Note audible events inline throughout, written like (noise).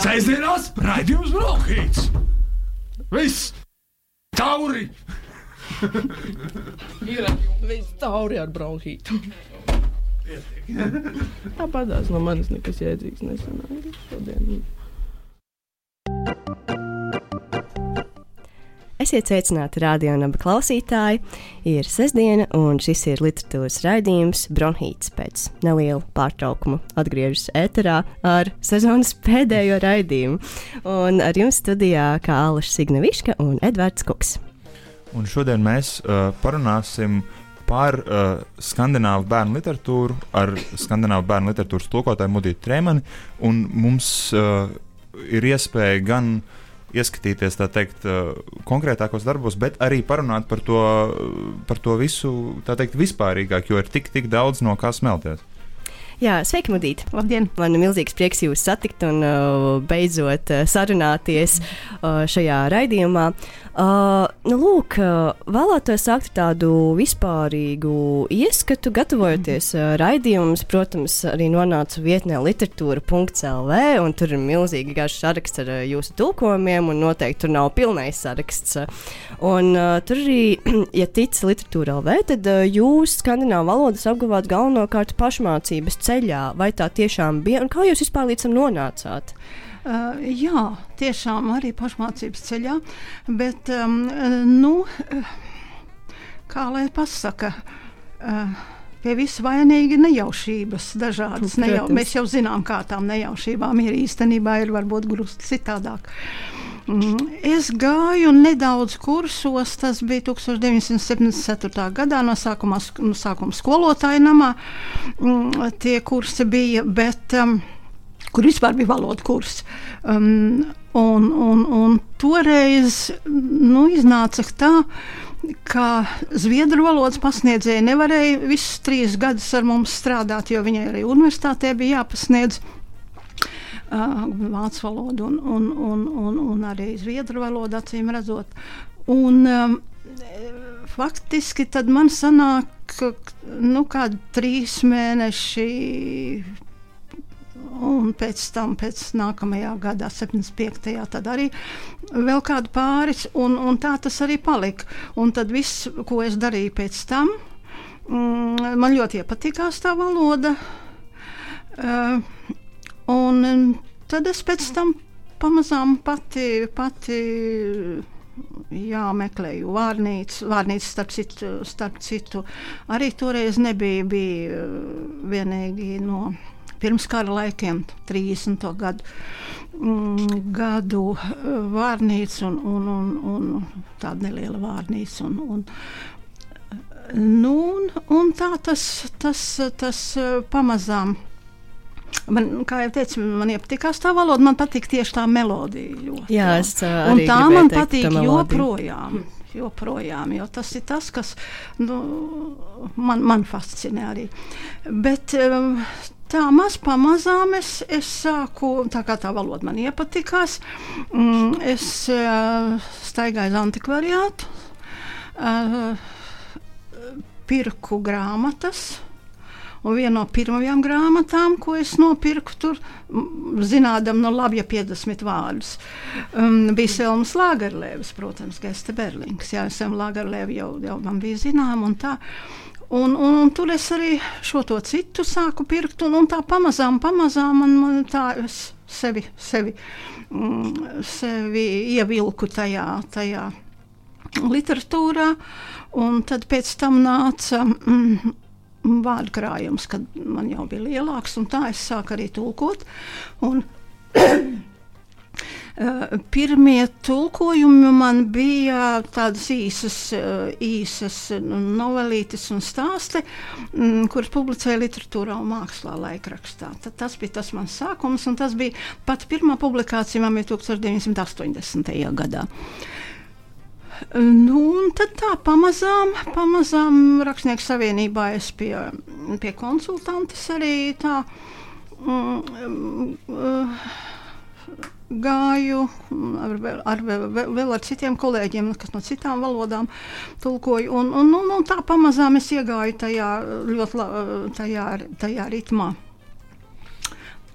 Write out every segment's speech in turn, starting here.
Sēžamās raidījums Brokhīts! Viss! Tauri! Ir viss tauri ar bronhītu. Tāpatās no manis nekas jēdzīgs nesanāca šodien. Esiet sveicināti radio naba klausītāji. Ir sestdiena, un šis ir literatūras raidījums Bronhīts pēc neliela pārtraukuma. Atgriežas ēterā ar sezonas pēdējo raidījumu. Un ar jums studijā kā Alaša Signeviška un Edvards Kuks. Un šodien mēs uh, parunāsim par uh, skandināvu bērnu literatūru ar skandināvu bērnu literatūras tulkotāju Mudītu Trēmani. Mums uh, ir iespēja gan uh, ieskatīties teikt, konkrētākos darbos, bet arī parunāt par to, par to visu teikt, vispārīgāk, jo ir tik, tik daudz no kā smelties. Jā, sveiki, Mudīt! Labdien! Man ir milzīgs prieks jūs satikt un uh, beidzot uh, sarunāties uh, šajā raidījumā. Uh, nu, lūk, uh, vēlētos sākt tādu vispārīgu ieskatu, gatavojoties uh, raidījumus. Protams, arī nonācu vietnē literatūra.clv, un tur ir milzīgi garš saraksts ar uh, jūsu tulkojumiem, un noteikti tur nav pilnais saraksts. Un, uh, tur arī, (clears throat) ja tic literatūra LV, tad uh, jūs skandināvu valodas apguvāt galvenokārt pašmācības ceļā. Vai tā tiešām bija, un kā jūs vispār līdz tam nonācāt? Uh, jā, tiešām arī pašmācības ceļā, bet um, nu, kā lai pasaka. Uh, Pie visa vainīgi nejaušības, dažādas nejaušības. Mēs jau zinām, kā tām nejaušībām ir īstenībā, ir varbūt grūti citādāk. Es gāju nedaudz kursos, tas bija 1974. gadā, no sākuma, no sākuma skolotāja namā. Tie kursi bija, bet um, kur vispār bija valodu kurs. Um, un, un, un toreiz nu, iznāca tā, ka zviedru valodas pasniedzēja nevarēja visus trīs gadus ar mums strādāt, jo viņai arī universitātē bija jāpasniedz. Vācu valodu un, un, un, un, un arī zviedru valodu, acīm redzot. Un, um, faktiski man sanāk, nu, kādi trīs mēneši un pēc tam, pēc nākamajā gadā, 75. tad arī vēl kādu pāris, un, un tā tas arī palika. Un tad viss, ko es darīju pēc tam, mm, man ļoti iepatikās tā valoda. Uh, un tad es pēc tam pamazām pati, pati jā, meklēju vārnīcu. Vārnīca, starp citu, starp citu, arī toreiz nebija bija vienīgi no pirms kara laikiem, 30. gadu, mm, gadu eh, vārnīca un, un, un, un tāda neliela vārnīca. Un, un, nu, un, un tā tas, tas, tas pamazām. Man, kā jau teicu, man iepatikās tā valoda, man patīk tieši tā melodija. Ļoti, Jā, es arī un tā man patīk joprojām. Joprojām, jo tas ir tas, kas nu, man, man fascinē arī. Bet um, Tā maz pamazām es, es sāku, tā kā tā valoda man iepatikās, mm, es uh, staigāju uz antikvariātu, uh, pirku grāmatas. Un viena no pirmajām grāmatām, ko es nopirku, tur zinādam, no labi, ja 50 vārdus, um, bija Selmas Lagerlēvas, protams, Gesta Berlings. Jā, Selma Lagerlēva jau, jau man bija zinām un tā. Un, un, un tur es arī šo to citu sāku pirkt, un, un tā pamazām, pamazām man, man tā es sevi, sevi, mm, sevi ievilku tajā, tajā literatūrā, un tad pēc tam nāca mm, vārdu krājums, kad man jau bija lielāks, un tā es sāku arī tulkot. Un, (clears throat) Eh, pirmie tulkojumi man bija tādas īsas, eh, īsas novelītes un stāsti, mm, kuras publicēja literatūrā un mākslā laikrakstā. Tad tas bija tas mans sākums, un tas bija pat pirmā publikācija man bija 1980. gadā. Nu, tad tā pamazām, pamazām Rakstnieku savienībā es pie, pie konsultantes arī tā. Mm, gāju ar, ar, vēl ar citiem kolēģiem, kas no citām valodām tulkoju. Un, un, un, un tā pamazām es iegāju tajā ļoti tajā, tajā ritmā.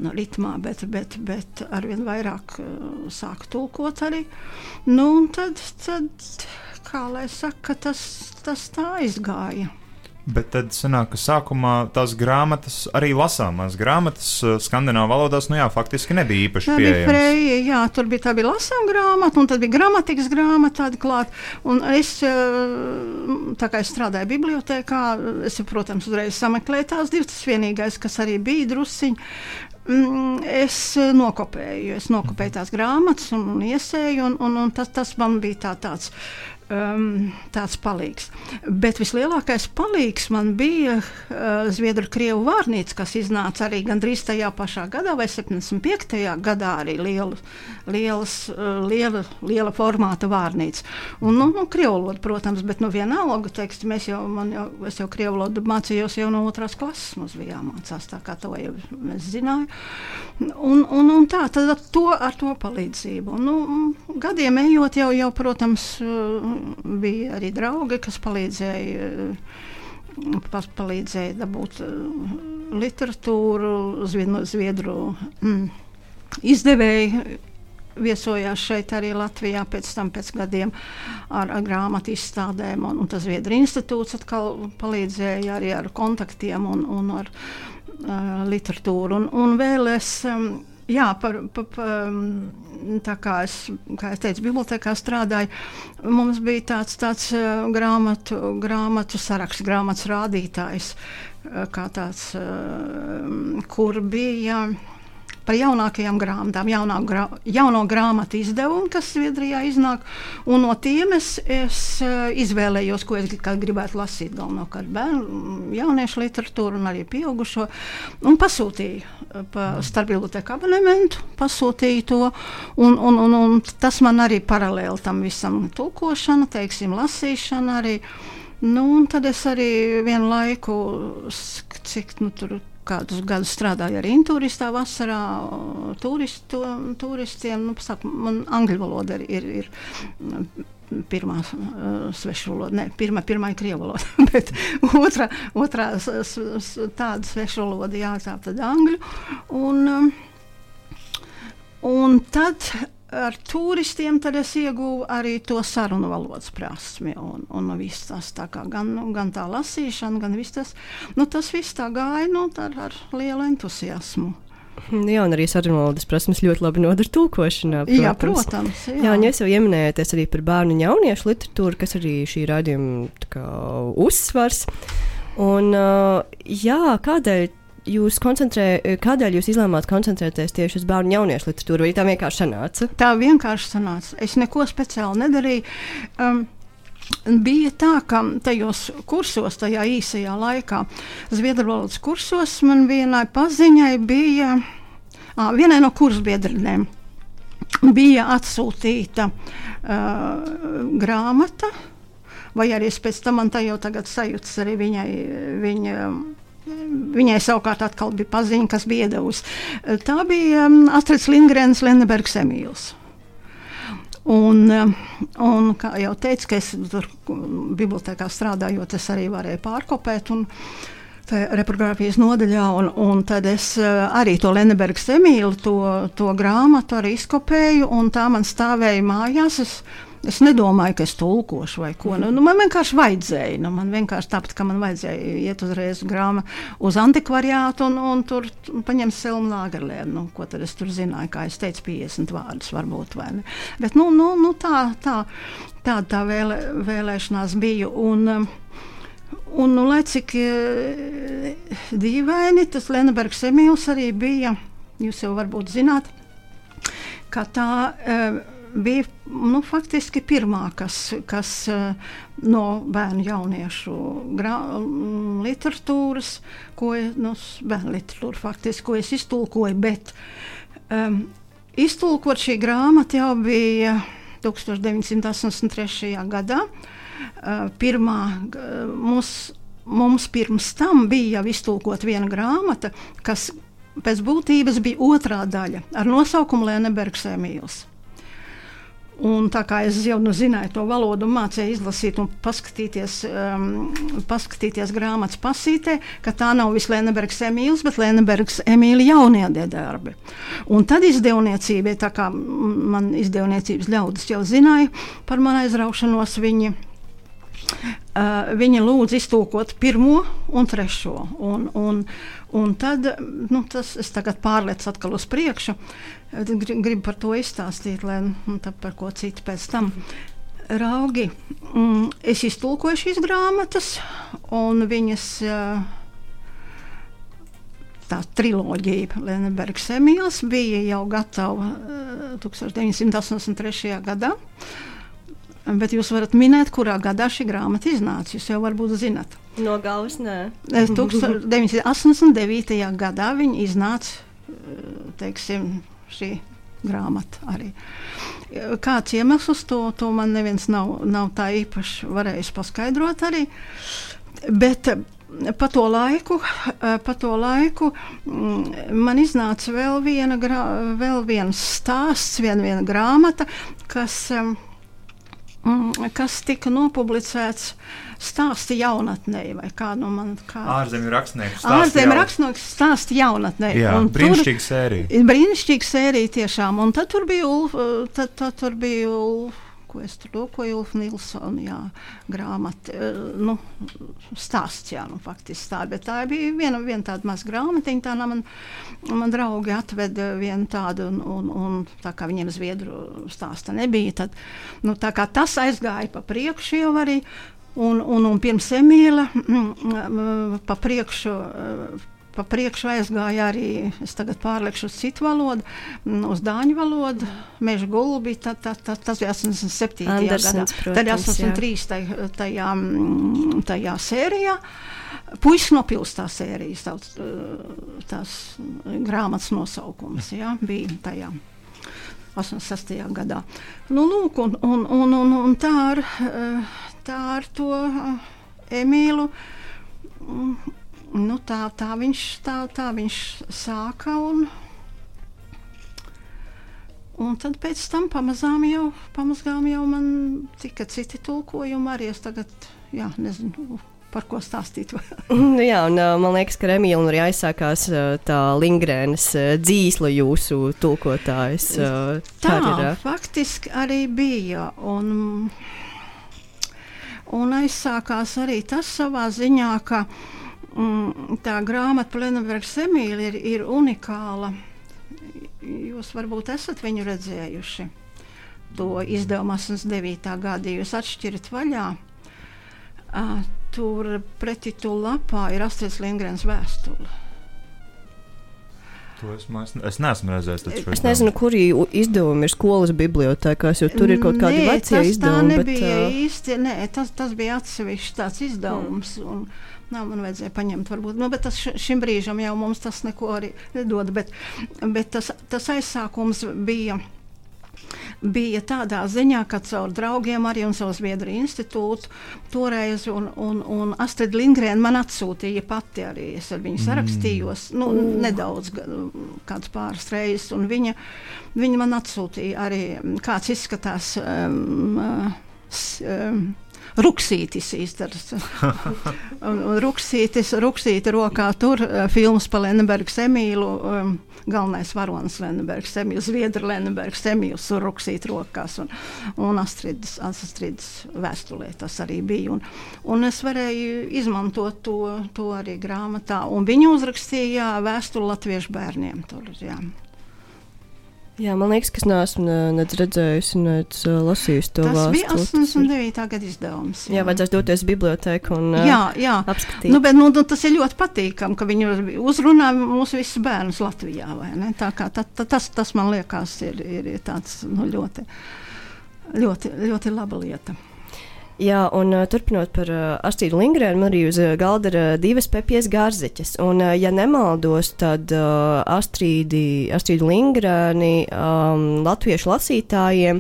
No ritmā, bet, bet, bet arvien vairāk uh, sāk tulkot arī. Nu, tad, tad, kā lai saka, tas, tas tā aizgāja. Bet tad sanāk, ka sākumā tās grāmatas, arī lasāmās grāmatas, uh, skandināvu valodās, nu jā, faktiski nebija īpaši Tā bija pieejamas. freja, jā, tur bija tā bija lasām grāmata, un tad bija gramatikas grāmata tāda klāt. Un es, eh, tā kā es strādāju bibliotekā, es, protams, uzreiz sameklēju tās divas, tas vienīgais, kas arī bija drusiņi. Mm, Es eh, nokopēju, es nokopēju tās grāmatas un, un iesēju, un, un, un tas, tas man bija tā, tāds, um, tāds palīgs. Bet vislielākais palīgs man bija uh, Zviedru krievu vārnīca, kas iznāca arī gandrīz tajā pašā gadā, vai 75. gadā, arī liela, lielas, uh, liela, liela formāta vārnīca. Un, nu, nu, krievu valoda, protams, bet nu, vienalga, teiksim, mēs jau, jau, es jau krievu valodu mācījos jau no otrās klases, mums bija jāmācās, tā kā to jau es zināju. Un, un, un tā, tad ar to, ar to palīdzību. Un, nu, gadiem ejot, jau, jau, protams, uh, bija arī draugi, kas palīdzēja, pas, palīdzēja dabūt uh, literatūru, zviedru mm, izdevēju. Viesojās šeit arī Latvijā pēc tam, pēc gadiem ar, ar grāmatu izstādēm. Un, un tas Zviedru institūts atkal palīdzēja arī ar kontaktiem un, un ar uh, literatūru. Un, un vēl es, um, jā, par, par, par, um, tā kā es, kā es teicu, bibliotekā strādāju, mums bija tāds, tāds grāmatu, grāmatu saraksts, grāmatas rādītājs, kā tāds, kur bija. Par jaunākajām grāmatām, jaunā grā, jauno grāmatu izdevumu, kas Zviedrijā iznāk. No tiem es, es uh, izvēlējos, ko es gribētu lasīt. Galvenokārt bērnu, jauniešu literatūru un arī pieaugušo. Un pasūtīju uh, pa starp biblioteku abonementu, pasūtīju to. Un, un, un, un tas man arī paralēli tam visam tulkošana, teiksim, lasīšana arī. Nu, un tad es arī vienu laiku, cik nu, tur kādus gadus strādāju arī turistā vasarā, turistu, turistiem. Nu, saku, man angļu valoda ir, ir, ir pirmā uh, svešu valoda, ne, pirmā, pirmā ir krievu valoda, (laughs) bet otrā, otrā s, s, tāda svešu valoda, jā, tā tad angļu. Un, um, un tad ar turistiem tad es ieguvu arī to sarunu valodas prasmi. Un, un viss tas tā kā gan, gan tā lasīšana, gan viss tas, nu, tas viss tā gāja nu, ar, ar lielu entuziasmu. Jā, un arī sarunu valodas prasmes ļoti labi noder tulkošanā. Protams. Jā, protams. Jā, Jā, un jūs jau pieminējāties arī par bērnu un jauniešu literatūru, kas arī šī raidījuma uzsvars. Un, jā, kādēļ jūs koncentrējat, kādēļ jūs izlēmāt koncentrēties tieši uz bērnu un jauniešu literatūru, vai tā vienkārši sanāca? Tā vienkārši sanāca. Es neko speciāli nedarīju. Um, Bija tā, ka tajos kursos, tajā īsajā laikā, Zviedru valodas kursos, man vienai paziņai bija, à, vienai no kursbiedrinēm bija atsūtīta uh, grāmata, vai arī es pēc tam man tā jau tagad sajūtas arī viņai. viņa, Viņai savukārt atkal bija paziņa, kas bija devusi. Tā bija um, Astrids Lindgrens, Lennebergs Emīls. Un, un, kā jau teicu, es tur bibliotekā strādājot, es arī varēju pārkopēt. Un, Reprogrāfijas nodaļā, un, un tad es arī to Lennebergas Emīlu, to, to grāmatu arī izkopēju, un tā man stāvēja mājās. Es, Es nedomāju, ka es tulkošu vai ko. Nu, nu, man vienkārši vajadzēja. Nu, man vienkārši tāpat, ka man vajadzēja iet uzreiz grāma, uz antikvariātu un, un tur paņemt Selmu Lagerlēnu. Nu, ko tad es tur zināju? Kā es teicu, 50 vārdus varbūt. Bet nu, nu, nu, tā, tā, tā, tā vēlē, vēlēšanās bija. Un, un, nu, lai cik dīvaini, tas Lenbergs Emīls arī bija, jūs jau varbūt zināt, ka tā. Uh, bija nu, faktiski pirmā, kas, kas no bērnu jauniešu grā, literatūras, ko nu, bērnu literatūra faktiski, ko es iztulkoju, bet um, iztulkot šī grāmata jau bija 1983. gadā. Uh, pirmā, uh, mums, mums pirms tam bija jau iztulkot viena grāmata, kas pēc būtības bija otrā daļa ar nosaukumu Lēnebergs Emīls. Un tā kā es jau nu zināju to valodu, mācīju izlasīt un paskatīties, um, paskatīties grāmatas pasītē, ka tā nav viss Lēnebergs Emīls, bet Lēnebergs Emīļa jaunie darbi. Un tad izdevniecība, tā kā man izdevniecības ļaudis jau zināja par manu aizraušanos, viņi Uh, viņa lūdza iztūkot pirmo un trešo. Un, un, un tad nu, tas es tagad pārlieku atkal uz priekšu. Gribu par to izstāstīt, lai nu, par ko citu pēc tam. Raugi, mm, es iztulkoju šīs grāmatas, un viņas tā triloģija, Lenbergs Emīls, bija jau gatava uh, 1983. gadā. Bet jūs varat minēt, kurā gadā šī grāmata iznāca. Jūs jau varbūt zinat. No galvas nē. 1989. gadā viņa iznāca teiksim, šī grāmata arī. Kāds iemesls to, to man neviens nav, nav tā īpaši varējis paskaidrot arī. Bet pa to laiku, pa to laiku man iznāca vēl, viena, vēl viens stāsts, viena, viena grāmata, kas Mm, kas tika nopublicēts stāsta jaunatnē, vai kā no nu man kā. Ārzemju rakstnieks. Ārzemju rakstnieks stāsta jaunatnē. Jā, brīnišķīga sērija. Brīnišķīga sērija tiešām, un tad tur bija Ulf, tad, tad tur bija Ulf ko es tur lūkoju, Ulfa Nilsona jā, grāmata, eh, nu, stāsts, jā, nu, faktiski tā, bet tā bija viena, viena tāda maza grāmatiņa, tā man, man draugi atveda vienu tādu, un, un, un tā kā viņiem zviedru stāsta nebija, tad, nu, tā kā tas aizgāja pa priekšu jau arī, un, un, un pirms Emīla mm, mm, pa priekšu pa priekšu aizgāja arī, es tagad pārliekšu uz citu valodu, mm, uz dāņu valodu, meža gulbi, tā, tā, tā, tas bija 87. Andersens, gadā. Protams, tad 83. Tajā, tajā, mm, tajā sērijā. Puisas no pilsētas sērijas, tās, tās grāmatas nosaukums jā, bija tajā. 86. gadā. Nu, lūk, un, un, un, un, un tā, ar, tā ar to Emīlu nu, tā, tā, viņš, tā, tā viņš sāka. Un, un tad pēc tam pamazām jau, pamazām jau man tika citi tulkojumi. Arī es tagad jā, nezinu. Par ko stāstīt? (laughs) nu, jā, un, man liekas, ka Remīla arī aizsākās tā Lingrēnas dzīsla jūsu tulkotājs. Tā ir, faktiski arī bija. Un, un aizsākās arī tas savā ziņā, ka uh, tā grāmata par Lenberga Semīli ir, ir unikāla. Jūs varbūt esat viņu redzējuši. To izdevumu 89. gada jūs atšķirat vaļā. Uh, tur pretī tu lapā ir Astrēs Lingrens vēstule. Esmu, es, es neesmu redzējis. Es nezinu, kur izdevumi ir skolas bibliotekās, jo tur ir kaut kādi veci izdevumi. Tā nebija bet, uh... īsti, nē, tas, tas bija atsevišķs tāds izdevums. Mm. Un, Nav, man vajadzēja paņemt, varbūt. Nu, bet tas šim brīžam jau mums tas neko arī nedod. Bet, bet tas, tas aizsākums bija bija tādā ziņā, ka caur draugiem arī un savu Zviedriju institūtu toreiz, un, un, un Astrid Lindgren man atsūtīja pati arī, es ar viņu sarakstījos, mm. nu, mm. nedaudz, kāds pāris reizes, un viņa, viņa man atsūtīja arī, kāds izskatās um, um, Ruksītis īstenībā. Ruksītis, Ruksīti rokā tur uh, filmas par Lenbergs Emīlu. Um, galvenais varonis Lenbergs Emīls, Zviedru Lenbergs Emīls un Ruksīti rokās. Un, un Astrids, Astrids vēstulē tas arī bija. Un, un es varēju izmantot to, to arī grāmatā. Un viņi uzrakstīja vēstuli latviešu bērniem. Tur, jā. Jā, man liekas, ka es neesmu nec redzējusi, nec lasījusi to vārdu. Tas bija 89. gada izdevums. Jā, jā vajadzēs doties bibliotekā un jā, jā. apskatīt. Nu, bet, nu, nu, tas ir ļoti patīkami, ka viņi uzrunā mūsu visus bērnus Latvijā. Tā kā, ta, ta, tas, tas man liekas ir, ir tāds, nu, ļoti, ļoti, ļoti laba lieta. Jā, un uh, turpinot par uh, Astrīdu Lingrēnu, man arī uz uh, galda ir uh, divas pepijas gārzeķes. Un, uh, ja nemaldos, tad uh, Astrīdi, Astrīdu Lingrēni um, latviešu lasītājiem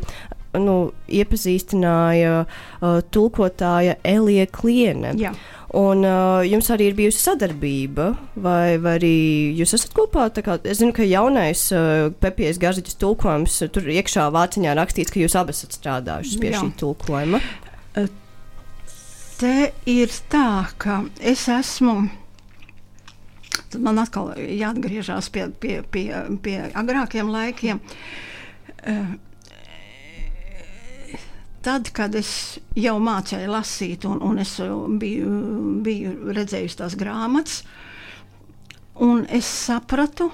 nu, iepazīstināja uh, tulkotāja Elija Kliene. Jā. Un uh, jums arī ir bijusi sadarbība, vai, vai arī jūs esat kopā? Kā, es zinu, ka jaunais uh, Pepijas Garziņas tulkojums, tur iekšā vāciņā rakstīts, ka jūs abi esat strādājuši pie Jā. šī tulkojuma. Te ir tā, ka es esmu. Tad man atkal jāatgriežas pie, pie, pie, pie agrākiem laikiem. Tad, kad es jau mācīju lasīt, un, un es biju, biju redzējusi tās grāmatas, un es sapratu,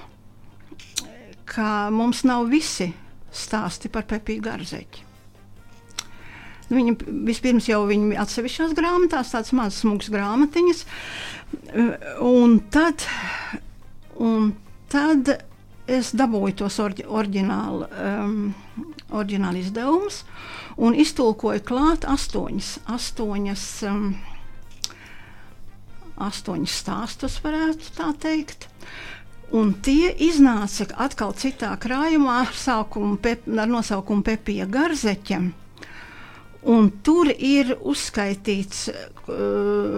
ka mums nav visi stāsti par Pepiju Garzeķi. Viņa vispirms jau bija atsevišķās grāmatās, tādas mazas smugas grāmatiņas. Un tad, un tad es dabūju tos orģi, oriģinālu, um, oriģinālu izdevumus un iztulkoju klāt astoņas, astoņas, um, astoņas stāstus, varētu tā teikt. Un tie iznāca atkal citā krājumā ar, saukumu, pep, ar nosaukumu Pepija Garzeķa. Un tur ir uzskaitīts, uh,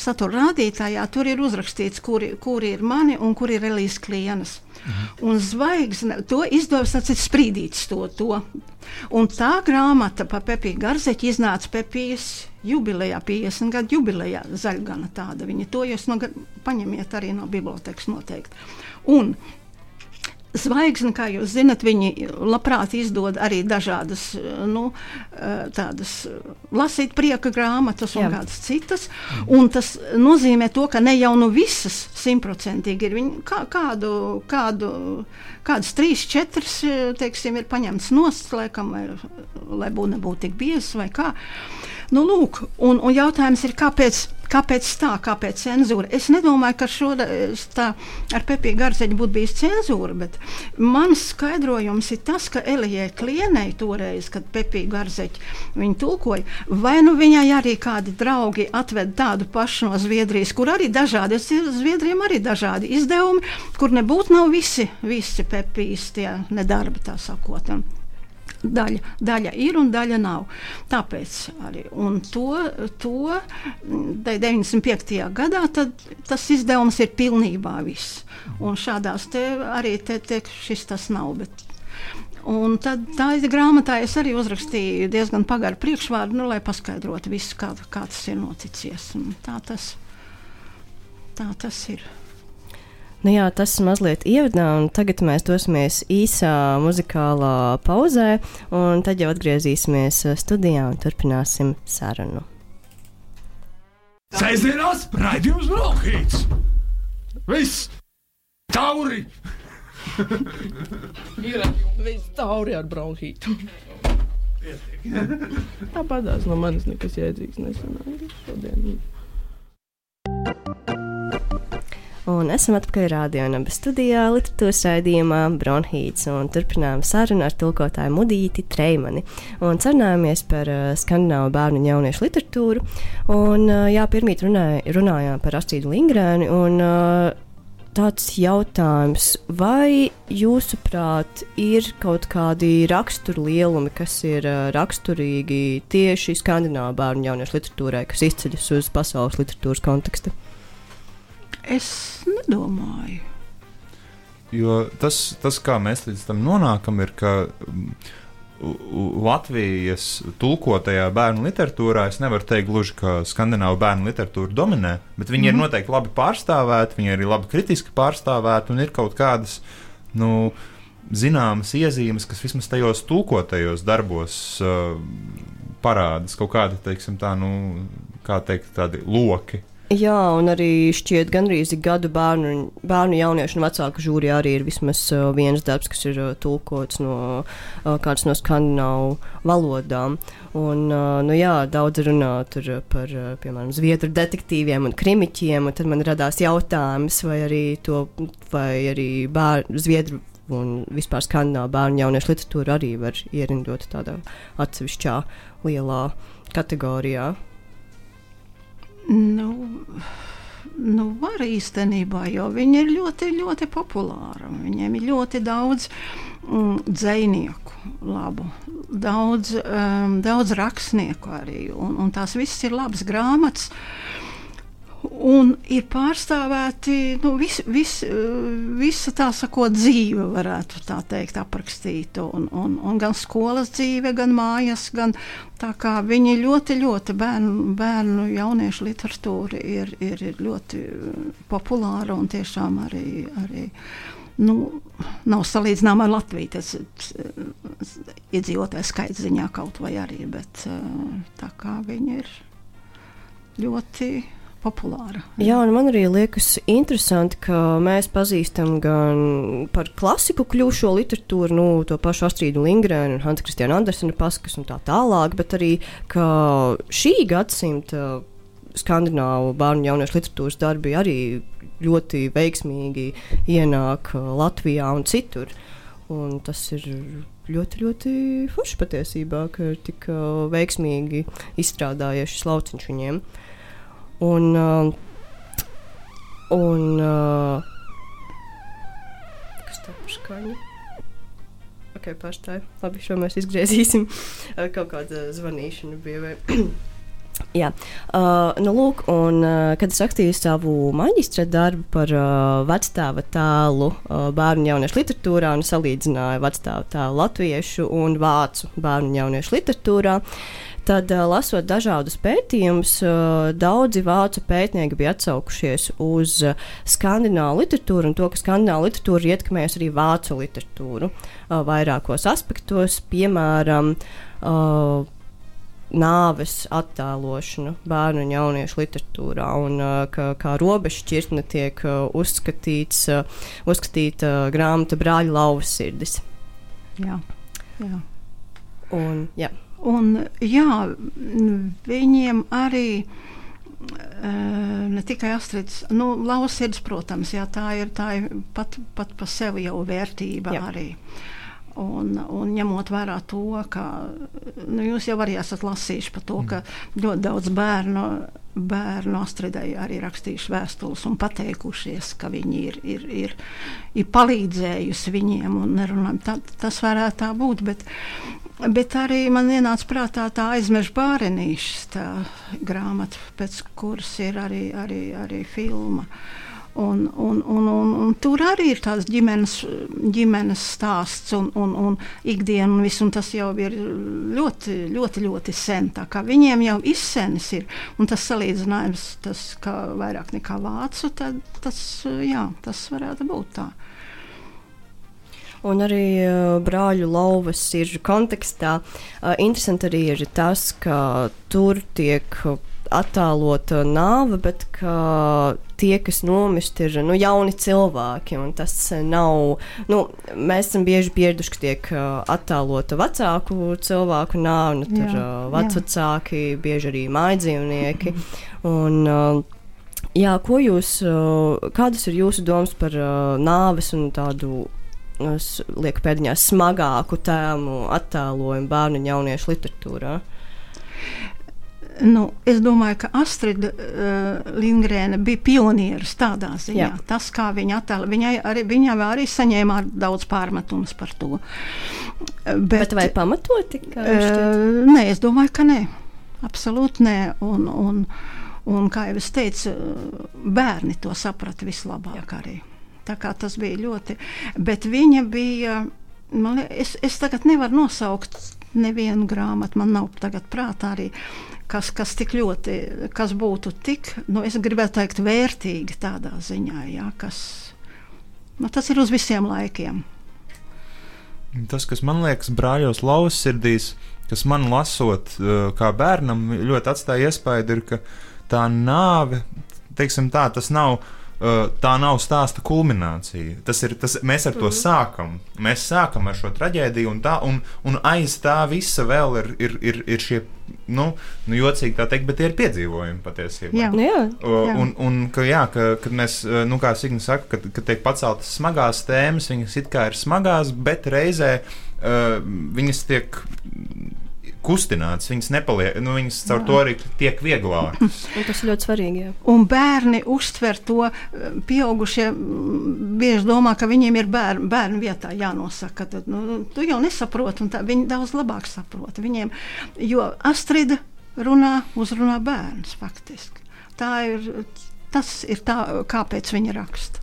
satura rādītājā, tur ir uzrakstīts, kuri, kuri ir mani un kuri ir Elīze Klienas. Mhm. Un zvaigzne, to izdevās tāds sprīdīts to, to. Un tā grāmata par Pepiju Garzeķi iznāca Pepijas jubilejā, 50 gadu jubilejā, zaļgana tāda. Viņa to jūs no, paņemiet arī no bibliotekas noteikti. Un Zvaigzne, kā jūs zinat, viņi labprāt izdod arī dažādas, nu, tādas lasīt prieka grāmatas un Jā. kādas citas. Un tas nozīmē to, ka ne jau nu visas simtprocentīgi ir viņi kā, kādu, kādu, kādas trīs, četras, teiksim, ir paņemts nost, laikam, lai būtu nebūtu tik biezas vai kā. Nu, lūk, un, un jautājums ir, kāpēc? Kāpēc tā, kāpēc cenzūra? Es nedomāju, ka šo tā ar Pepiju Garzeņu būtu bijis cenzūra, bet mans skaidrojums ir tas, ka Elijai Klienei toreiz, kad Pepiju Garzeņu viņa tulkoja, vai nu viņai arī kādi draugi atved tādu pašu no Zviedrijas, kur arī dažādi, es Zviedrijam arī dažādi izdevumi, kur nebūtu nav visi, visi Pepijas tie nedarbi, tā sakot. Un, Daļa, daļa ir un daļa nav. Tāpēc arī to, to 95. gadā tas izdevums ir pilnībā viss. Un šādās te arī te, te šis tas nav. Bet, Un tad tā grāmatā es arī uzrakstīju diezgan pagaru priekšvārdu, nu, lai paskaidrotu visu, kā, kā tas ir noticies. Un tā tas, tā tas ir. Nu jā, tas mazliet ievadā, un tagad mēs dosimies īsā muzikālā pauzē, un tad jau atgriezīsimies studijā un turpināsim sarunu. Sēdzienās raidījums Brokhīts! Viss! Tauri! ir (laughs) viss tauri ar bronhītu. Tāpatās no manis nekas jēdzīgs nesanāca šodien. Un esam atpakaļ rādījumā, studijā, literatūras raidījumā Bronhīts turpinām sarunu ar tulkotāju Mudīti Treimani. Un sarunājamies par uh, skandināvu bērnu un jauniešu literatūru. Un, uh, jā, pirmīt runāj, runājām par Astrīdu Lingrēnu. Un, uh, tāds jautājums, vai jūsuprāt ir kaut kādi raksturu lielumi, kas ir uh, raksturīgi tieši skandināvu bērnu un jauniešu literatūrai, kas izceļas uz pasaules literatūras kontekstu? Es nedomāju. Jo tas, tas, kā mēs līdz tam nonākam, ir, ka mm, Latvijas tulkotajā bērnu literatūrā es nevaru teikt gluži, ka skandināvu bērnu literatūra dominē, bet viņi mm ir mhm. noteikti labi pārstāvēti, viņi ir arī labi kritiski pārstāvēti un ir kaut kādas. Nu, Zināmas iezīmes, kas vismaz tajos tulkotajos darbos uh, parādās, kaut kādi, teiksim, tā, nu, kā teikt, tādi loki, Jā, un arī šķiet, gandrīz gadu bērnu, bērnu jauniešu un vecāku žūrijā arī ir vismaz uh, viens darbs, kas ir uh, tulkots no uh, kādas no skandināvu valodām. Un, uh, nu, jā, daudz runā par, uh, piemēram, zviedru detektīviem un krimiķiem, un tad man radās jautājums, vai arī to, vai arī bērnu, zviedru un vispār skandināvu bērnu jauniešu literatūru arī var ierindot tādā atsevišķā lielā kategorijā. Nu, nu, var īstenībā, jo viņi ir ļoti, ļoti populāri. Viņiem ir ļoti daudz mm, dzinieku, labu, daudz, um, daudz rakstnieku arī. Un, un tās visas ir labas grāmatas. Un ir pārstāvēti nu, vis, vis, visa tā sakot, dzīve, varētu tā teikt, aprakstīt. Un, un, un gan skolas dzīve, gan mājas, gan tā kā viņi ļoti, ļoti bērnu, bērnu jauniešu literatūra ir, ir, ir ļoti populāra un tiešām arī. arī nu, nav salīdzināma ar Latviju. Tas iedzīvotāju skaits ziņā kaut vai arī, bet tā kā viņi ir ļoti populāra. Jā, un man arī liekas interesanti, ka mēs pazīstam gan par klasiku kļūšo literatūru, nu, to pašu Astrīdu Lingrēnu un Hansa Kristiānu Andersenu paskas un tā tālāk, bet arī, ka šī gadsimta skandināvu bērnu jauniešu literatūras darbi arī ļoti veiksmīgi ienāk uh, Latvijā un citur. Un tas ir ļoti, ļoti forši patiesībā, ka ir tik uh, veiksmīgi izstrādājies šis lauciņš viņiem. Uh, Un, uh, un uh, kas tā par skaņu? Ok, pārstāj. Labi, šo mēs izgriezīsim. (laughs) Kaut kāda zvanīšana bija. Vai... (clears throat) Jā, uh, nu, lūk, un, uh, kad es rakstīju savu maģistra darbu par uh, vecstāva tēlu uh, bērnu un jauniešu literatūrā, un salīdzināju vecstāva tēlu latviešu un vācu bērnu un jauniešu literatūrā, uh, tad uh, lasot dažādus pētījumus, uh, daudzi vācu pētnieki bija atsaukušies uz uh, skandināvu literatūru un to, ka skandināva literatūra ietekmēs arī vācu literatūru vairākos aspektos, piemēram, nāves attēlošanu bērnu un jauniešu literatūrā, un ka, kā robeža šķirtne tiek uzskatīts, uzskatīta grāmata brāļa lauvas sirdis. Jā, jā. Un, jā. Un, jā, viņiem arī uh, ne tikai astrīds, nu, lausirds, protams, jā, tā ir, tā ir pat, pat pa sevi jau vērtība jā. arī. Un, un ņemot vērā to, ka nu, jūs jau arī esat lasījuši par to, ka mm. ļoti daudz bērnu, bērnu Astridai arī rakstījuši vēstules un pateikušies, ka viņi ir, ir, ir, ir palīdzējusi viņiem. Nerunājam, tā, tas varētu tā būt, bet Bet arī man ienāca prātā tā aizmeža bārenīša grāmata, pēc kuras ir arī, arī, arī filma. Un, un, un, un, un tur arī ir tāds ģimenes, ģimenes stāsts un, un, un ikdiena, un, viss, un tas jau ir ļoti, ļoti, ļoti sen. Viņiem jau izsenis ir, un tas salīdzinājums, tas vairāk nekā vācu, tad tas, jā, tas varētu būt tā. Un arī brāļu lauvas ir kontekstā. Interesanti arī ir tas, ka tur tiek attēlota nāve, bet tie, kas nomirst, ir nu, jauni cilvēki. Tas nav. Nu, mēs esam bieži pieraduši, ka tiek attēlota vecāku cilvēku nāve, nu, tur jā, vecāki, jā. bieži arī mājdzīvnieki. Un, Jā, ko jūs, kādas ir jūsu domas par nāves un tādu lieku pēdiņās smagāku tēmu attēlojumu bērnu un jauniešu literatūrā? Nu, es domāju, ka Astrida uh, Lindgrēna bija pionieris tādā ziņā. Jā. Tas, kā viņa attēla, viņai arī, viņa arī saņēma daudz pārmetumus par to. Bet, Bet vai pamatoti? Uh, nē, es domāju, ka nē. Absolūti nē. Un, un, un, kā jau es teicu, bērni to saprata vislabāk arī. Tā kā tas bija ļoti. Bet viņa bija. Man, es, es tagad nevaru nosaukt nevienu grāmatu, man nav tagad prātā arī, kas, kas tik ļoti, kas būtu tik, nu, es gribētu teikt, vērtīgi tādā ziņā, jā, kas, nu, tas ir uz visiem laikiem. Tas, kas man liekas, brāļos lauvas sirdīs, kas man lasot, kā bērnam, ļoti atstāja iespēju, ir, ka tā nāve, teiksim tā, tas nav tā nav stāsta kulminācija. Tas ir, tas, mēs ar to mm. sākam. Mēs sākam ar šo traģēdiju, un, tā, un, un aiz tā visa vēl ir, ir, ir, ir šie. Nu, nu, jocīgi tā teikt, bet tie ir piedzīvojumi patiesībā. Jā, jā, jā. Un, un ka, jā, ka, kad mēs, nu, kā Signa saka, kad, kad tiek paceltas smagās tēmas, viņas it kā ir smagās, bet reizē uh, viņas tiek kustināts, viņas nepaliek, nu, viņas caur jā. to arī tiek vieglākas. (laughs) tas ir ļoti svarīgi. Jā. Un bērni uztver to, pieaugušie bieži domā, ka viņiem ir bērni, bērnu vietā jānosaka. Tad, nu, tu jau nesaproti, un tā, viņi daudz labāk saprot. Viņiem, jo Astrida runā, uzrunā bērnus faktiski. Tā ir tas ir tā, kāpēc viņi raksta.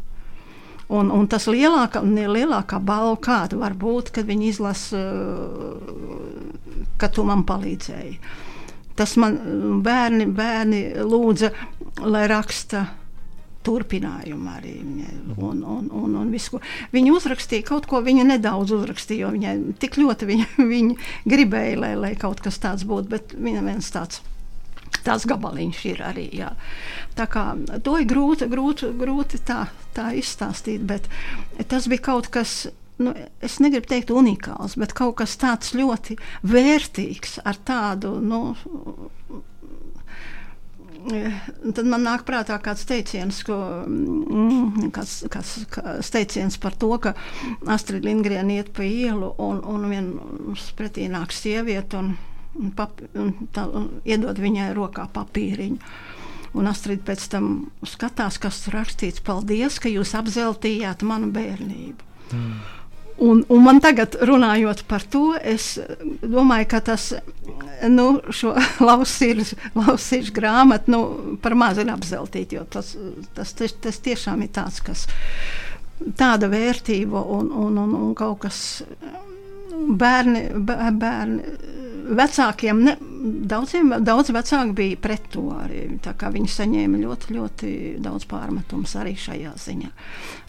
Un, un tas lielākā, lielākā balva, kāda var būt, kad viņi izlasa, ka tu man palīdzēji. Tas man bērni, bērni lūdza, lai raksta turpinājumu arī. Un, un, un, un visu, viņa uzrakstīja kaut ko, viņa nedaudz uzrakstīja, jo viņai tik ļoti viņa, (laughs) viņa gribēja, lai, lai kaut kas tāds būtu, bet viņa viens tāds tas gabaliņš ir arī. Jā. Tā kā to ir grūti, grūti, grūti tā, tā izstāstīt, bet tas bija kaut kas. Nu, es negribu teikt unikāls, bet kaut kas tāds ļoti vērtīgs ar tādu. Nu, Tad man nāk prātā kāds teiciens, ko, mm, kāds, kāds teiciens par to, ka Astrid Lindgren iet pa ielu un, un vienam pretī nāk sieviete. Un, un, pap, un, tā, un iedod viņai rokā papīriņu. Un Astrid pēc tam skatās, kas tur rakstīts. Paldies, ka jūs apzeltījāt manu bērnību. Mm. Un, un man tagad, runājot par to, es domāju, ka tas nu, (laughs) lausīšu grāmatu nu, par maz ir apzeltīt, jo tas, tas, tas, tas tiešām ir tāds, kas tāda vērtība un, un, un, un kaut kas bērni, bērni vecākiem, ne, daudziem, daudz vecāki bija pret to arī. Viņi saņēma ļoti, ļoti daudz pārmetumus arī šajā ziņā.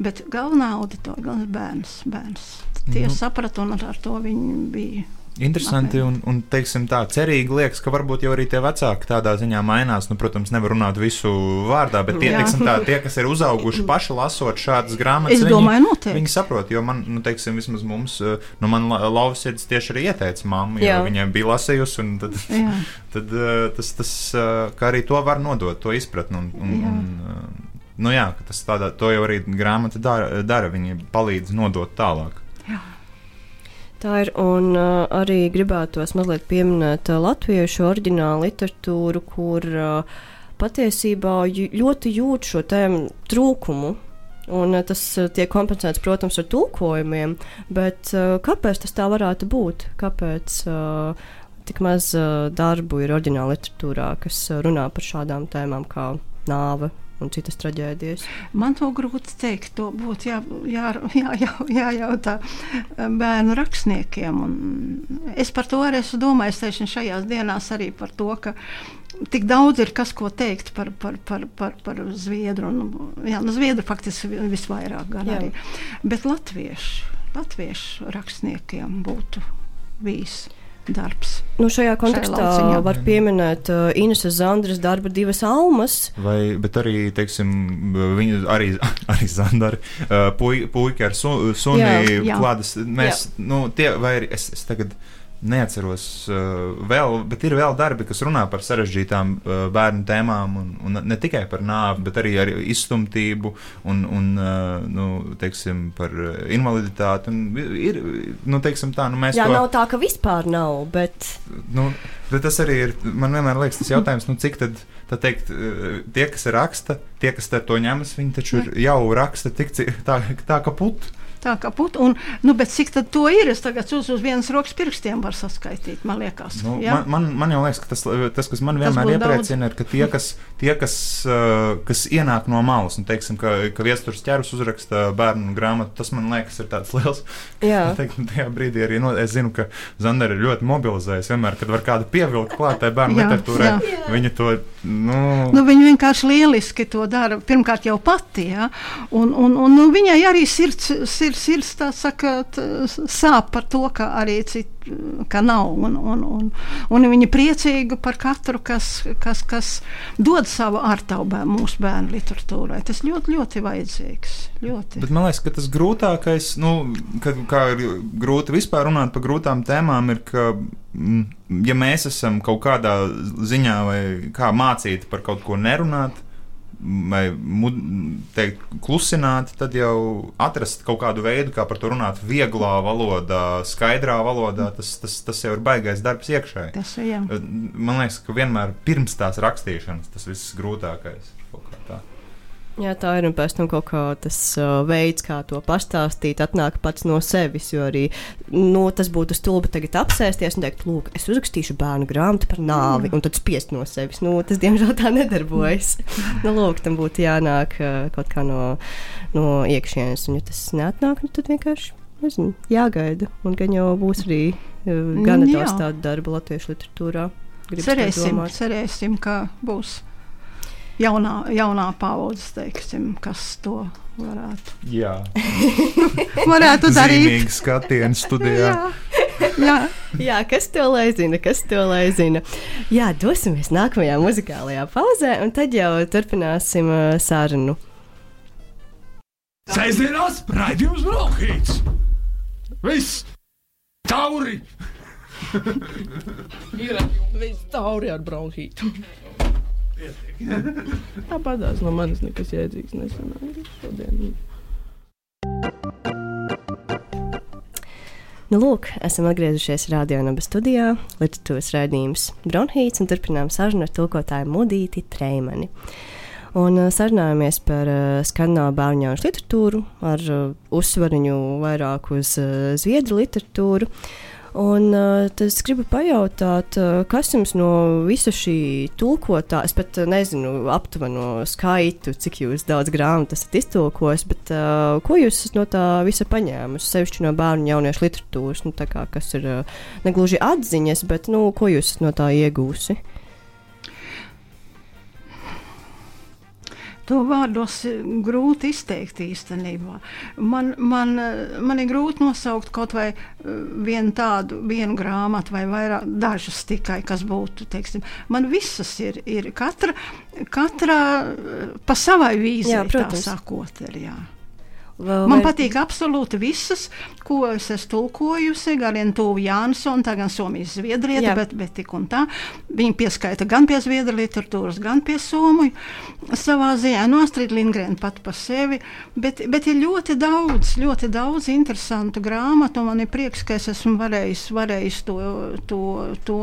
Bet galvenā auditorija, galvenais bērns, bērns. Tie nu. saprata un ar, ar to viņi bija Interesanti un, un teiksim, tā cerīgi liekas, ka varbūt jau arī tie vecāki tādā ziņā mainās. Nu, protams, nevar runāt visu vārdā, bet tie, teiksim, tā, tie kas ir uzauguši paši lasot šādas grāmatas, domāju, viņi, noteikti. viņi saprot, jo man, nu, teiksim, vismaz mums, eh, nu, man lauvsirds tieši arī ieteica mammu, jo Jā. viņai bija lasījusi, un tad, (laughs) tad eh, tas, tas, eh, ka arī to var nodot, to izpratni. Un, un, Jā. un, nu, jā, tas tādā, to jau arī grāmata dara, dara viņi palīdz nodot tālāk. Tā ir, un uh, arī gribētos mazliet pieminēt uh, latviešu oriģinālu literatūru, kur uh, patiesībā ļoti jūt šo tēmu trūkumu. Un uh, tas uh, tiek kompensēts, protams, ar tulkojumiem, bet uh, kāpēc tas tā varētu būt? Kāpēc tik maz darbu ir oriģināla literatūrā, kas runā par šādām tēmām kā nāve, un citas traģēdijas? Man to grūti teikt. To būtu jā, jā, jā, jā, jājautā bērnu rakstniekiem. Un es par to arī esmu domājis tieši šajās dienās arī par to, ka tik daudz ir kas ko teikt par, par, par, par, par Zviedru. Un, jā, nu, Zviedru faktiski visvairāk gan jā. arī. Bet latviešu, latviešu rakstniekiem būtu bijis darbs. Nu, šajā kontekstā šajā var pieminēt uh, Ineses Zandras darbu divas almas. Vai, bet arī, teiksim, viņa arī, (laughs) arī Zandara uh, puika ar su, suni klādas. Mēs, jā. nu, tie, vai es, es tagad neatceros uh, vēl, bet ir vēl darbi, kas runā par sarežģītām uh, bērnu tēmām, un, un ne tikai par nāvi, bet arī ar izstumtību un, un uh, nu, teiksim, par invaliditāti. Ir, nu, teiksim, tā, nu, Jā, to, nav tā, ka vispār nav, bet. Nu, bet tas arī ir, man vienmēr liekas, tas jautājums, nu, cik tad. Tā teikt, tie, kas raksta, tie, kas to ņemas, viņi taču jau raksta tik tā, tā ka putu. Tā kā putekļi, un nu, cik to ir? Es tagad uz, uz vienas rokas pirkstiem varu saskaitīt. Man liekas, nu, ja? man, man, man jau liekas, ka tas, tas kas man vienmēr iepriecina, ir, ka tie, kas, tie, kas, uh, kas ienāk no malas, un teiksim, ka, ka viestures ķērus uzraksta bērnu grāmatu, tas man liekas, ir tāds (laughs) liels. Jā, teiksim, tajā brīdī arī no, es zinu, ka Zandera ir ļoti mobilizējies. Vienmēr, kad var kādu pievilkt klātai bērnu literatūrai, viņa to. Nu... Nu, viņa vienkārši lieliski to dara. Pirmkārt, jau pati, ja? un, un, un nu, viņai arī sirds. sirds ir sirds tā sakot, sāp par to, ka arī citu ka nav. Un, un, un, un viņi priecīgi par katru, kas, kas, kas dod savu ārtaubē mūsu bērnu literatūrai. Tas ļoti, ļoti vajadzīgs. Ļoti. Bet man liekas, ka tas grūtākais, nu, kad, kā ir grūti vispār runāt par grūtām tēmām, ir, ka, mm, ja mēs esam kaut kādā ziņā vai kā mācīti par kaut ko nerunāt, vai teikt, klusināt, tad jau atrast kaut kādu veidu, kā par to runāt, vieglā valodā, skaidrā valodā. Tas, tas, tas jau ir baisais darbs iekšēji. Tas ir. Jā. Man liekas, ka vienmēr pirms tās rakstīšanas tas viss grūtākais. Jā, tā ir un pēc tam kaut kā tas uh, veids, kā to pastāstīt, atnāk pats no sevis. Jo arī nu, tas būtu stulbi tagad apsēsties un teikt, lūk, es uzrakstīšu bērnu grāmatu par nāvi, un tad spiest no sevis. Nu, tas diemžēl tā nedarbojas. (laughs) nu, lūk, tam būtu jānāk uh, kaut kā no, no iekšienes, un ja tas neatnāk, nu, tad vienkārši. Nezinu, jāgaida, un gan jau būs arī uh, gana Jā. daudz tādu darbu latviešu literatūrā. Gribas Cerēsim, cerēsim, ka būs jaunā, jaunā paudze, teiksim, kas to varētu, Jā, (laughs) varētu darīt. zīmīgi skatiens studijā. Jā, jā. Jā, kas to lai zina, kas to lai zina. Jā, dosimies nākamajā muzikālajā pauzē, un tad jau turpināsim uh, sarunu. Sēžamās raidījums Brokhīts! Viss! Tauri! (laughs) Ir viss tauri ar bronhītu. (laughs) Tāpatās no manis nekas jēdzīgs nesanāca šodien. Nu, lūk, esam atgriezušies radionāba studijā, literatūras raidījums Bronhīts, un turpinām sarunu ar tulkotāju Mudīti Treimani. Un uh, sarunājamies par uh, skandināvu bērnu literatūru, ar uh, uzsvariņu vairāk uz uh, zviedru literatūru. Un uh, tad es gribu pajautāt, uh, kas jums no visa šī tulkotā, es pat uh, nezinu aptuveno skaitu, cik jūs daudz grāmatu esat iztulkojis, bet uh, ko jūs esat no tā visa paņēmusi, sevišķi no bērnu jauniešu literatūras, nu, kā, kas ir negluži atziņas, bet nu, ko jūs esat no tā iegūsi? To vārdos ir grūti izteikt īstenībā. Man, man, eh, man ir grūti nosaukt kaut vai eh, vienu tādu vienu grāmatu, vai vairāk, dažas tikai, kas būtu. Teiksim. Man visas ir, ir katra, katra eh, pa savai vīzijai, tā sakot. Ir, jā. Vai, Man patīk absolūti visas, ko es esmu tulkojusi. Gan Tūva Jānsona, tā gan Somijas zviedrieta, Jā. bet, bet tik un tā. Viņa pieskaita gan pie zviedru literatūras, gan pie somu. Savā ziņā, no Astrid Lindgren pat par sevi. Bet, bet ir ļoti daudz, ļoti daudz interesantu grāmatu. Man ir prieks, ka es esmu varējis, varējis to, to, to,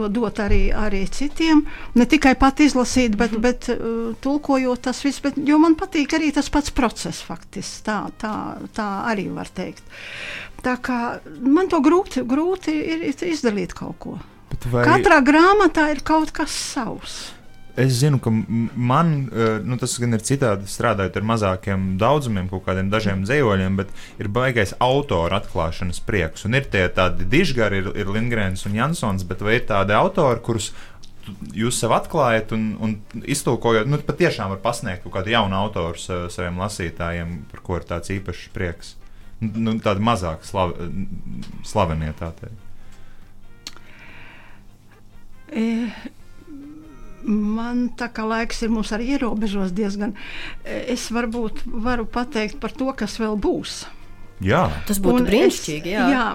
to dot arī, arī citiem. Ne tikai pat izlasīt, bet, bet uh, tulkojot tas viss. Bet, jo man patīk arī tas pats process faktiski. Tā, tā, tā arī var teikt. Tā kā man to grūti, grūti ir izdarīt kaut ko. Vai- Katrā grāmatā ir kaut kas savs. Es zinu, ka man eh, nu, tas gan ir citādi strādājot ar mazākiem daudzumiem, kaut kādiem dažiem dzīvoļiem, bet ir baigais autora atklāšanas prieks. Un ir tie tādi dižgari, ir, ir Lindgrens un Jansons, bet vai ir tādi autori, kurus jūs sev atklājat un, un iztulkojot, nu, patiešām var pasniegt kaut kādu jaunu autoru sa- saviem lasītājiem, par ko ir tāds īpašs prieks. Nu, tādi mazāk slav, slavenie tā teikt. E, Man tā kā laiks ir mums arī ierobežos diezgan. e, Es varbūt varu pateikt par to, kas vēl būs. Tas Jā, Un es- būtu brīnišķīgi. Jā. jā,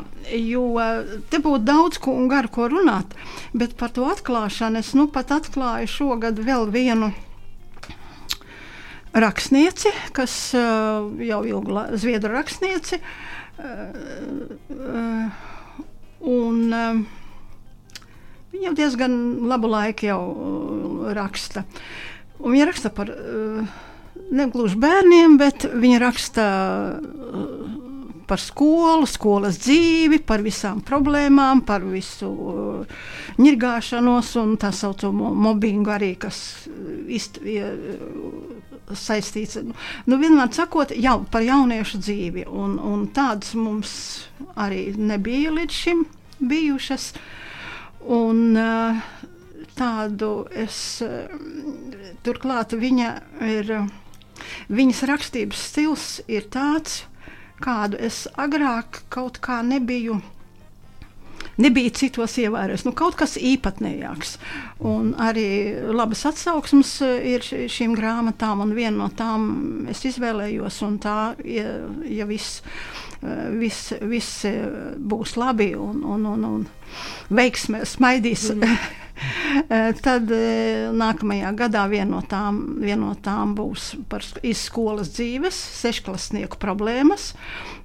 jo eh, te būtu daudz ko un garu ko runāt, bet par to atklāšanu es nu pat atklāju šogad vēl vienu rakstnieci, kas eh, jau ilgu laiku, zviedru rakstnieci. eh, Un viņa jau diezgan labu laiku jau raksta. Un viņa raksta par ne gluži bērniem, bet viņa raksta par skolu, skolas dzīvi, par visām problēmām, par visu uh, ņirgāšanos un tā saucamo mobbingu arī, kas uh, izt, ie- saistīts. Nu, vienmēr sakot, jau par jauniešu dzīvi, un, un tādas mums arī nebija līdz šim bijušas. Un, uh, tādu es uh, turklāt viņa ir. uh, Viņas rakstības stils ir tāds, kādu es agrāk kaut kā nebiju. Nebija citos ievērojis. Nu, kaut kas īpatnējāks. Un arī labas atsauksmes ir šīm grāmatām, un viena no tām es izvēlējos. un Tā, ja, ja viss eh, vis, vis eh, būs labi un, un, un, un veiksmē smaidīs, Eh, (laughs) (laughs) Tad eh, nākamajā gadā viena no tām, viena no tām būs par sk- iz skolas dzīves, sešklasnieku problēmas,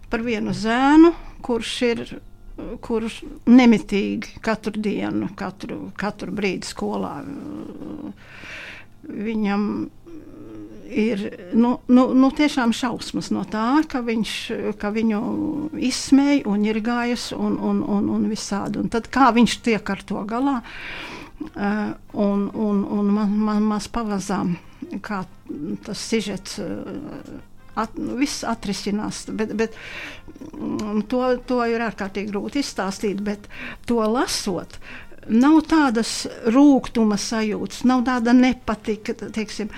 par vienu zēnu, kurš ir eh, kurš nemitīgi katru dienu, katru, katru brīdi skolā. eh, Viņam ir nu, nu, nu, tiešām šausmas no tā, ka viņš ka viņu izsmēja un ir gājis un, un, un, un visādi. Un tad kā viņš tiek ar to galā? Uh, un un, un man, man maz pavazām, kā tas sižets. Uh, At, nu, viss atrisinās, bet, bet mm, to, to ir ārkārtīgi grūti izstāstīt. Bet to lasot, nav tādas rūkuma sajūtas, nav tāda nepatika. Teiksim,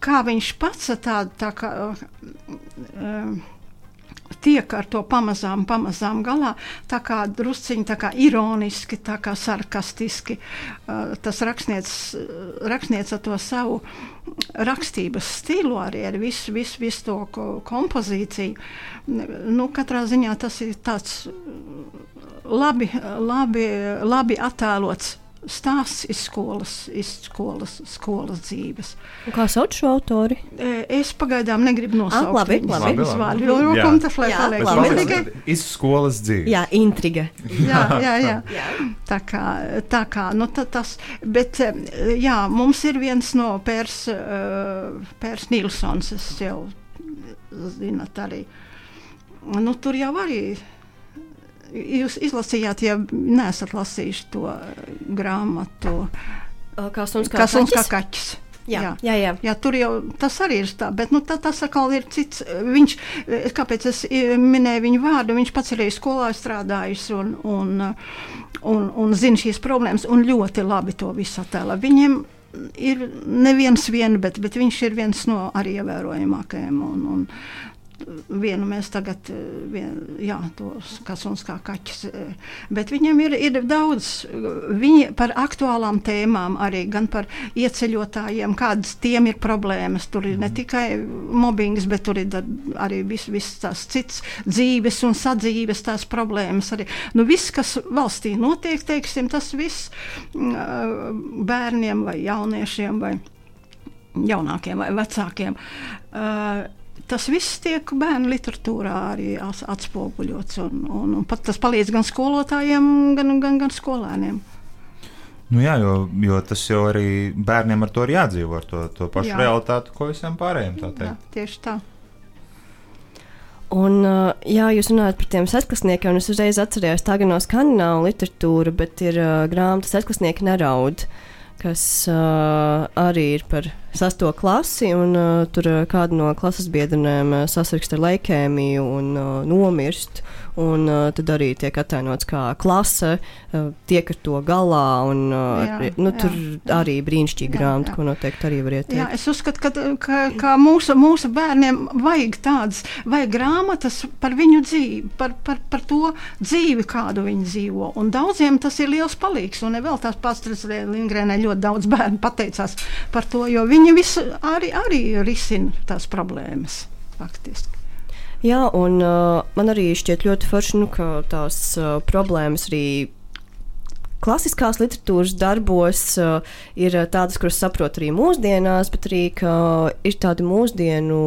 kā viņš pats tādu tā kā. Uh, tiek ar to pamazām, pamazām galā. Tā kā drusciņi tā kā ironiski, tā kā sarkastiski. Uh, tas rakstnieks, rakstnieks ar to savu rakstības stilu, arī ar visu, visu, visu to ko, kompozīciju. Nu, katrā ziņā tas ir tāds labi, labi, labi attēlots stāsts iz skolas, iz skolas, skolas dzīves. Un kā sauc šo autori? Es pagaidām negribu nosaukt ah, labi, labi. viņas vārdu, jo rokam tas lai paliek labi. godīgi. Iz skolas dzīves. Jā, intriga. Jā, jā, (laughs) jā. Jā. Tā kā, tā kā nu, ta, tas, bet eh, jā, mums ir viens no Pērs, uh, Pērs Nilsons, es jau zinat arī. Nu, tur jau arī jūs izlasījāt, ja neesat lasījuši to grāmatu. Kā suns, kā Kas un kā kaķis? kaķis? Jā, jā, jā. Jā, tur jau tas arī ir tā, bet nu, tā, tas atkal ir cits. Viņš, kāpēc es minēju viņu vārdu, viņš pats arī skolā strādājis un, un, un, un zina šīs problēmas un ļoti labi to visu attēlā. Viņiem ir neviens vien, bet, bet viņš ir viens no arī ievērojamākajiem. Un, un, Vienu mēs tagad, eh, vien, jā, tos kas un kā kaķis, eh, bet viņam ir, ir daudz, viņi par aktuālām tēmām arī, gan par ieceļotājiem, kādas tiem ir problēmas. Tur ir ne tikai mobbings, bet tur ir arī viss vis tās cits dzīves un sadzīves tās problēmas. Arī. Nu, viss, kas valstī notiek, teiksim, tas viss mm, bērniem vai jauniešiem vai jaunākiem vai vecākiem. Uh, Tas viss tiek bērnu literatūrā arī atspoguļots. Un, un, un pat tas palīdz gan skolotājiem, gan, gan, gan skolēniem. Nu jā, jo, jo tas jau arī bērniem ar to ir jādzīvo, ar to, to pašu Jā. jā. realitāti, ko visiem pārējiem. tā Jā, teikt. tieši tā. Un, uh, jā, jūs runājat par tiem sesklasniekiem, un es uzreiz atcerējos tā gan no skandināvu literatūra, bet ir uh, grāmata Sesklasnieki neraud, kas uh, arī ir par sasto klasi, un uh, tur uh, kāda no klases biedriem uh, sasirgst ar leikēmiju un uh, nomirst, un uh, tad arī tiek attēlots kā klase, uh, tiek ar to galā, un uh, Jā, nu, tur jā. arī brīnišķīga Jā, grāmata, jā. ko noteikti arī Jā, ieteikt. es uzskatu, ka, ka, ka mūsu, mūsu bērniem vajag tādas, vajag grāmatas par viņu dzīvi, par, par, par to dzīvi, kādu viņi dzīvo. Un daudziem tas ir liels palīgs. Un vēl tās pats Lingrēnē ļoti daudz bērnu pateicās par to, jo viņi visi arī, arī risina tās problēmas. Faktiski. Jā, un uh, man arī šķiet ļoti forši, nu, ka tās uh, problēmas arī klasiskās literatūras darbos uh, ir tādas, kuras saprot arī mūsdienās, bet arī ir tādi mūsdienu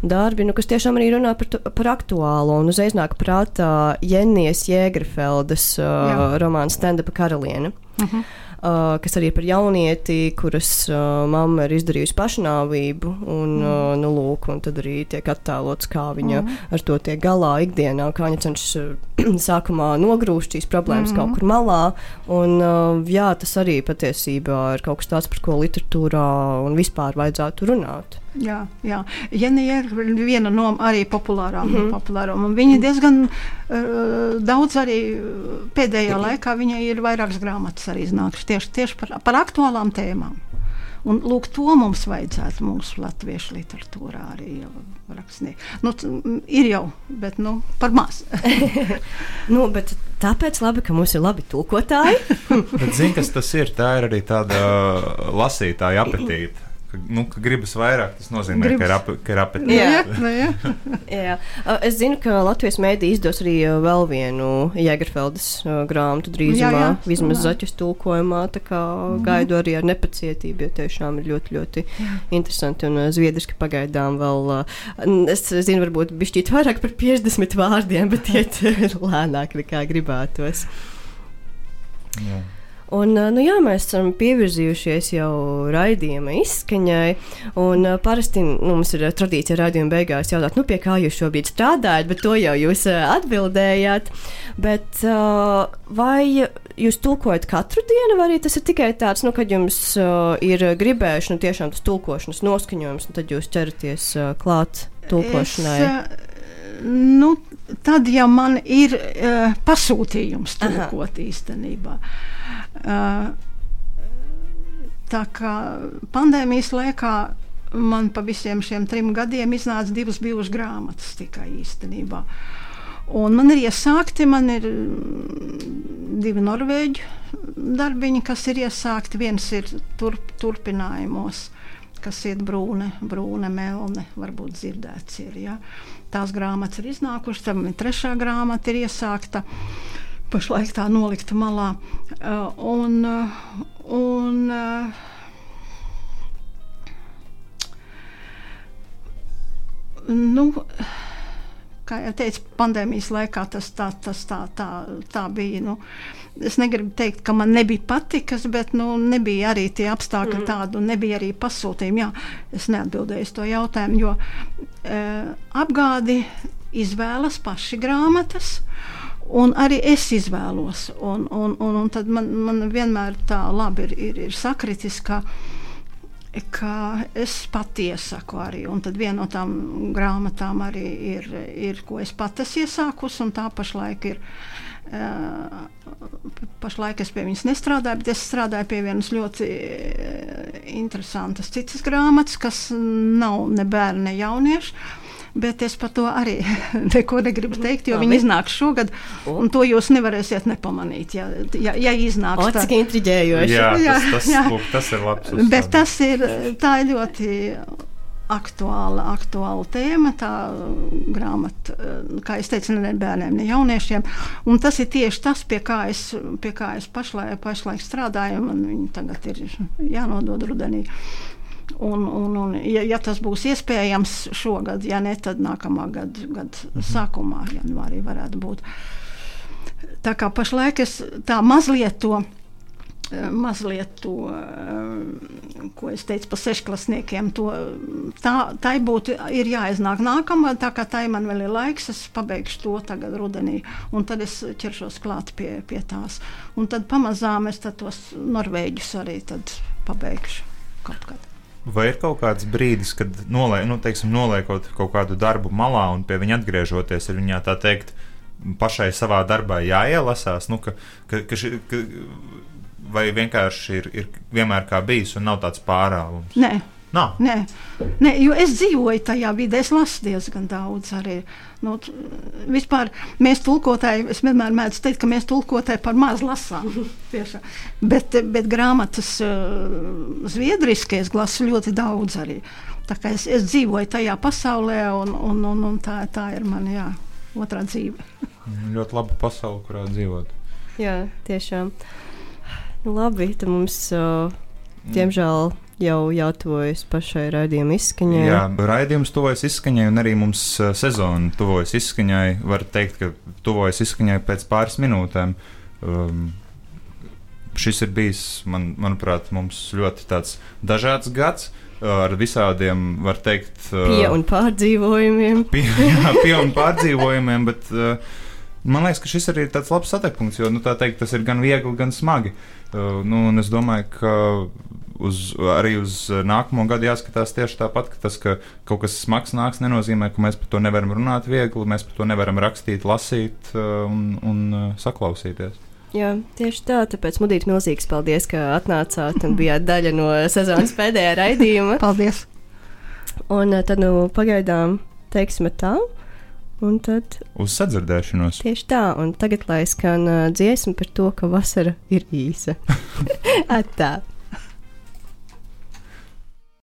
darbi, nu, kas tiešām arī runā par, to, par aktuālo. Un uzreiz nāk prātā Jenijas Jēgerfeldes uh, romāns Stand-up karaliene. Uh -huh. Uh, kas arī ir par jaunieti, kuras uh, mamma ir izdarījusi pašnāvību. Un, mm. uh, nu, lūk, un tad arī tiek attēlots, kā viņa mm. ar to tiek galā ikdienā, kā viņa cenšas (clears throat) sākumā nogrūst šīs problēmas mm. kaut kur malā. Un, uh, jā, tas arī patiesībā ir kaut kas tāds, par ko literatūrā un vispār vajadzētu runāt. Jā, jā. Jenija ir viena no arī populārām. Mm. -hmm. populārām. un Viņa diezgan uh, daudz arī uh, pēdējā laikā viņai ir vairākas grāmatas arī iznākušas tieši, tieši par, par aktuālām tēmām. Un, lūk, to mums vajadzētu mūsu latviešu literatūrā arī rakstīt. Nu, ir jau, bet nu, par maz. (laughs) Nu, bet tāpēc labi, ka mums ir labi tulkotāji. (laughs) Bet zini, kas tas ir? Tā ir arī tāda lasītāja apetīte. Ka, nu, ka gribas vairāk, tas nozīmē, gribas. ka ir, ap, ka ir apetīte. Jā. Nu, jā. (laughs) Jā, es zinu, ka Latvijas mēdī izdos arī vēl vienu Jēgerfeldes grāmatu drīzumā, Jā, jā, vismaz jā. zaķis tulkojumā. Tā kā gaidu arī ar nepacietību, jo tiešām ir ļoti, ļoti interesanti un zviedriski pagaidām vēl. Es zinu, varbūt bišķīt vairāk par 50 vārdiem, bet iet (laughs) lēnāk nekā gribētos. Jā. Un, uh, nu, jā, mēs esam pievirzījušies jau raidījuma izskaņai. Un, uh, parasti nu, mums ir tradīcija raidījuma beigās jautāt, nu, pie kā jūs šobrīd strādājat, bet to jau jūs uh, atbildējāt. Bet, vai jūs tulkojat katru dienu, vai arī tas ir tikai tāds, nu, kad jums ir gribējuši nu, tiešām tas tulkošanas noskaņojums, un tad jūs ķeraties klāt tulkošanai? Es, nu, tad, ja man ir uh, pasūtījums tulkot īstenībā. Uh, tā kā pandēmijas laikā man pa visiem šiem trim gadiem iznāca divas bijušas grāmatas tikai īstenībā. Un man ir iesākti, man ir divi norvēģi darbiņi, kas ir iesākti. Viens ir turp, turpinājumos, kas ir brūne, brūne melne, varbūt dzirdēts ir. Ja? Tās grāmatas ir iznākušas, tad trešā grāmata ir iesākta. Pašlaik tā nolikta malā. Uh, un, uh, un, uh, nu, kā jau teicu, pandēmijas laikā tas tā, tas tā, tā, tā bija. Nu, es negribu teikt, ka man nebija patikas, bet nu, nebija arī tie apstākļi mm. tādi, un nebija arī pasūtījumi. Jā, es neatbildēju uz to jautājumu, jo e, apgādi izvēlas paši grāmatas. Un arī es izvēlos, un, un, un, un tad man, man vienmēr tā labi ir, ir, ir sakritis, ka ka es pati iesaku arī. Un tad viena no tām grāmatām arī ir, ir ko es pati esmu iesākusi, un tā pašlaik ir. Pašlaik es pie viņas nestrādāju, bet es strādāju pie vienas ļoti interesantas citas grāmatas, kas nav ne bērni, ne jaunieši bet es par to arī (laughs) neko negribu teikt, jo Labi. viņi iznāks šogad, un to jūs nevarēsiet nepamanīt, ja, ja, ja iznāks. O, cik intriģējoši. Jā, tas, tas, jā. Lūk, tas ir labs. Uzstādījums. Bet tas ir, tā ir ļoti aktuāla, aktuāla tēma, tā grāmata, kā jau teicu, ne bērniem, ne jauniešiem. Un tas ir tieši tas, pie kā es, pie kā es pašlaik, pašlaik strādāju, un viņi tagad ir jānodod rudenī. Un, un, un, ja, ja tas būs iespējams šogad, ja ne, tad nākamā gada, gada mhm. sākumā, janvārī varētu būt. Tā kā pašlaik es tā mazliet to. Eh, mazliet to, eh, ko es teicu par sešklasniekiem, to, tā, tai būtu jāiznāk nākamā, tā kā tai man vēl ir laiks, es pabeigšu to tagad rudenī, un tad es ķeršos klāt pie, pie tās. Un tad pamazām es tos norvēģus arī pabeigšu kaut kad. Vai ir kaut kāds brīdis, kad noliek, nu, teiksim, noliekot kaut kādu darbu malā un pie viņa atgriežoties, ir viņā tā teikt, pašai savā darbā jāielasās, nu, ka, ka, ka, ka, vai vienkārši ir, ir vienmēr kā bijis un nav tāds pārāvums? Nē. Nav. Nē, nē, jo es dzīvoju tajā vidē, es lasu diezgan daudz arī. Nu, vispār mēs tulkotāji, es vienmēr mēdzu teikt, ka mēs tulkotāji par maz lasām. (laughs) bet, bet grāmatas uh, zviedriski es lasu ļoti daudz arī. Tā kā es, es dzīvoju tajā pasaulē, un, un, un, un tā, tā ir mana jā, otrā dzīve. (laughs) ļoti laba pasaule, kurā dzīvot. Jā, tiešām. Nu, labi, tad mums, uh, diemžēl. Jau jātuvojas pašai raidījuma izskaņai. Jā, raidījums tuvojas izskaņai, un arī mums sezona tuvojas izskaņai. Var teikt, ka tuvojas izskaņai pēc pāris minūtēm. Um, šis ir bijis, man, manuprāt, mums ļoti dažāds gads. Ar visādiem, var teikt, pie un pārdzīvojumiem. Pie, jā, pie un pārdzīvojumiem, bet uh, man liekas, ka šis arī ir tāds labs satekpunkts, jo nu, teikt, tas ir gan viegli, gan smagi. Uh, nu, es domāju, ka uz, arī uz nākamo gadu jāskatās tieši tāpat, ka tas, ka kaut kas smags nāks, nenozīmē, ka mēs par to nevaram runāt viegli, mēs par to nevaram rakstīt, lasīt uh, un, un uh, saklausīties. Jā, tieši tā. Tāpēc Mudīt, milzīgs paldies, ka atnācāt un bijāt daļa no sezonas pēdējā raidījuma. paldies! Un uh, tad nu pagaidām teiksim tā. Un tad uz sadzirdēšanos. Tieši tā, un tagad lai skan uh, dziesma par to, ka vasara ir īsa. (laughs) Atā!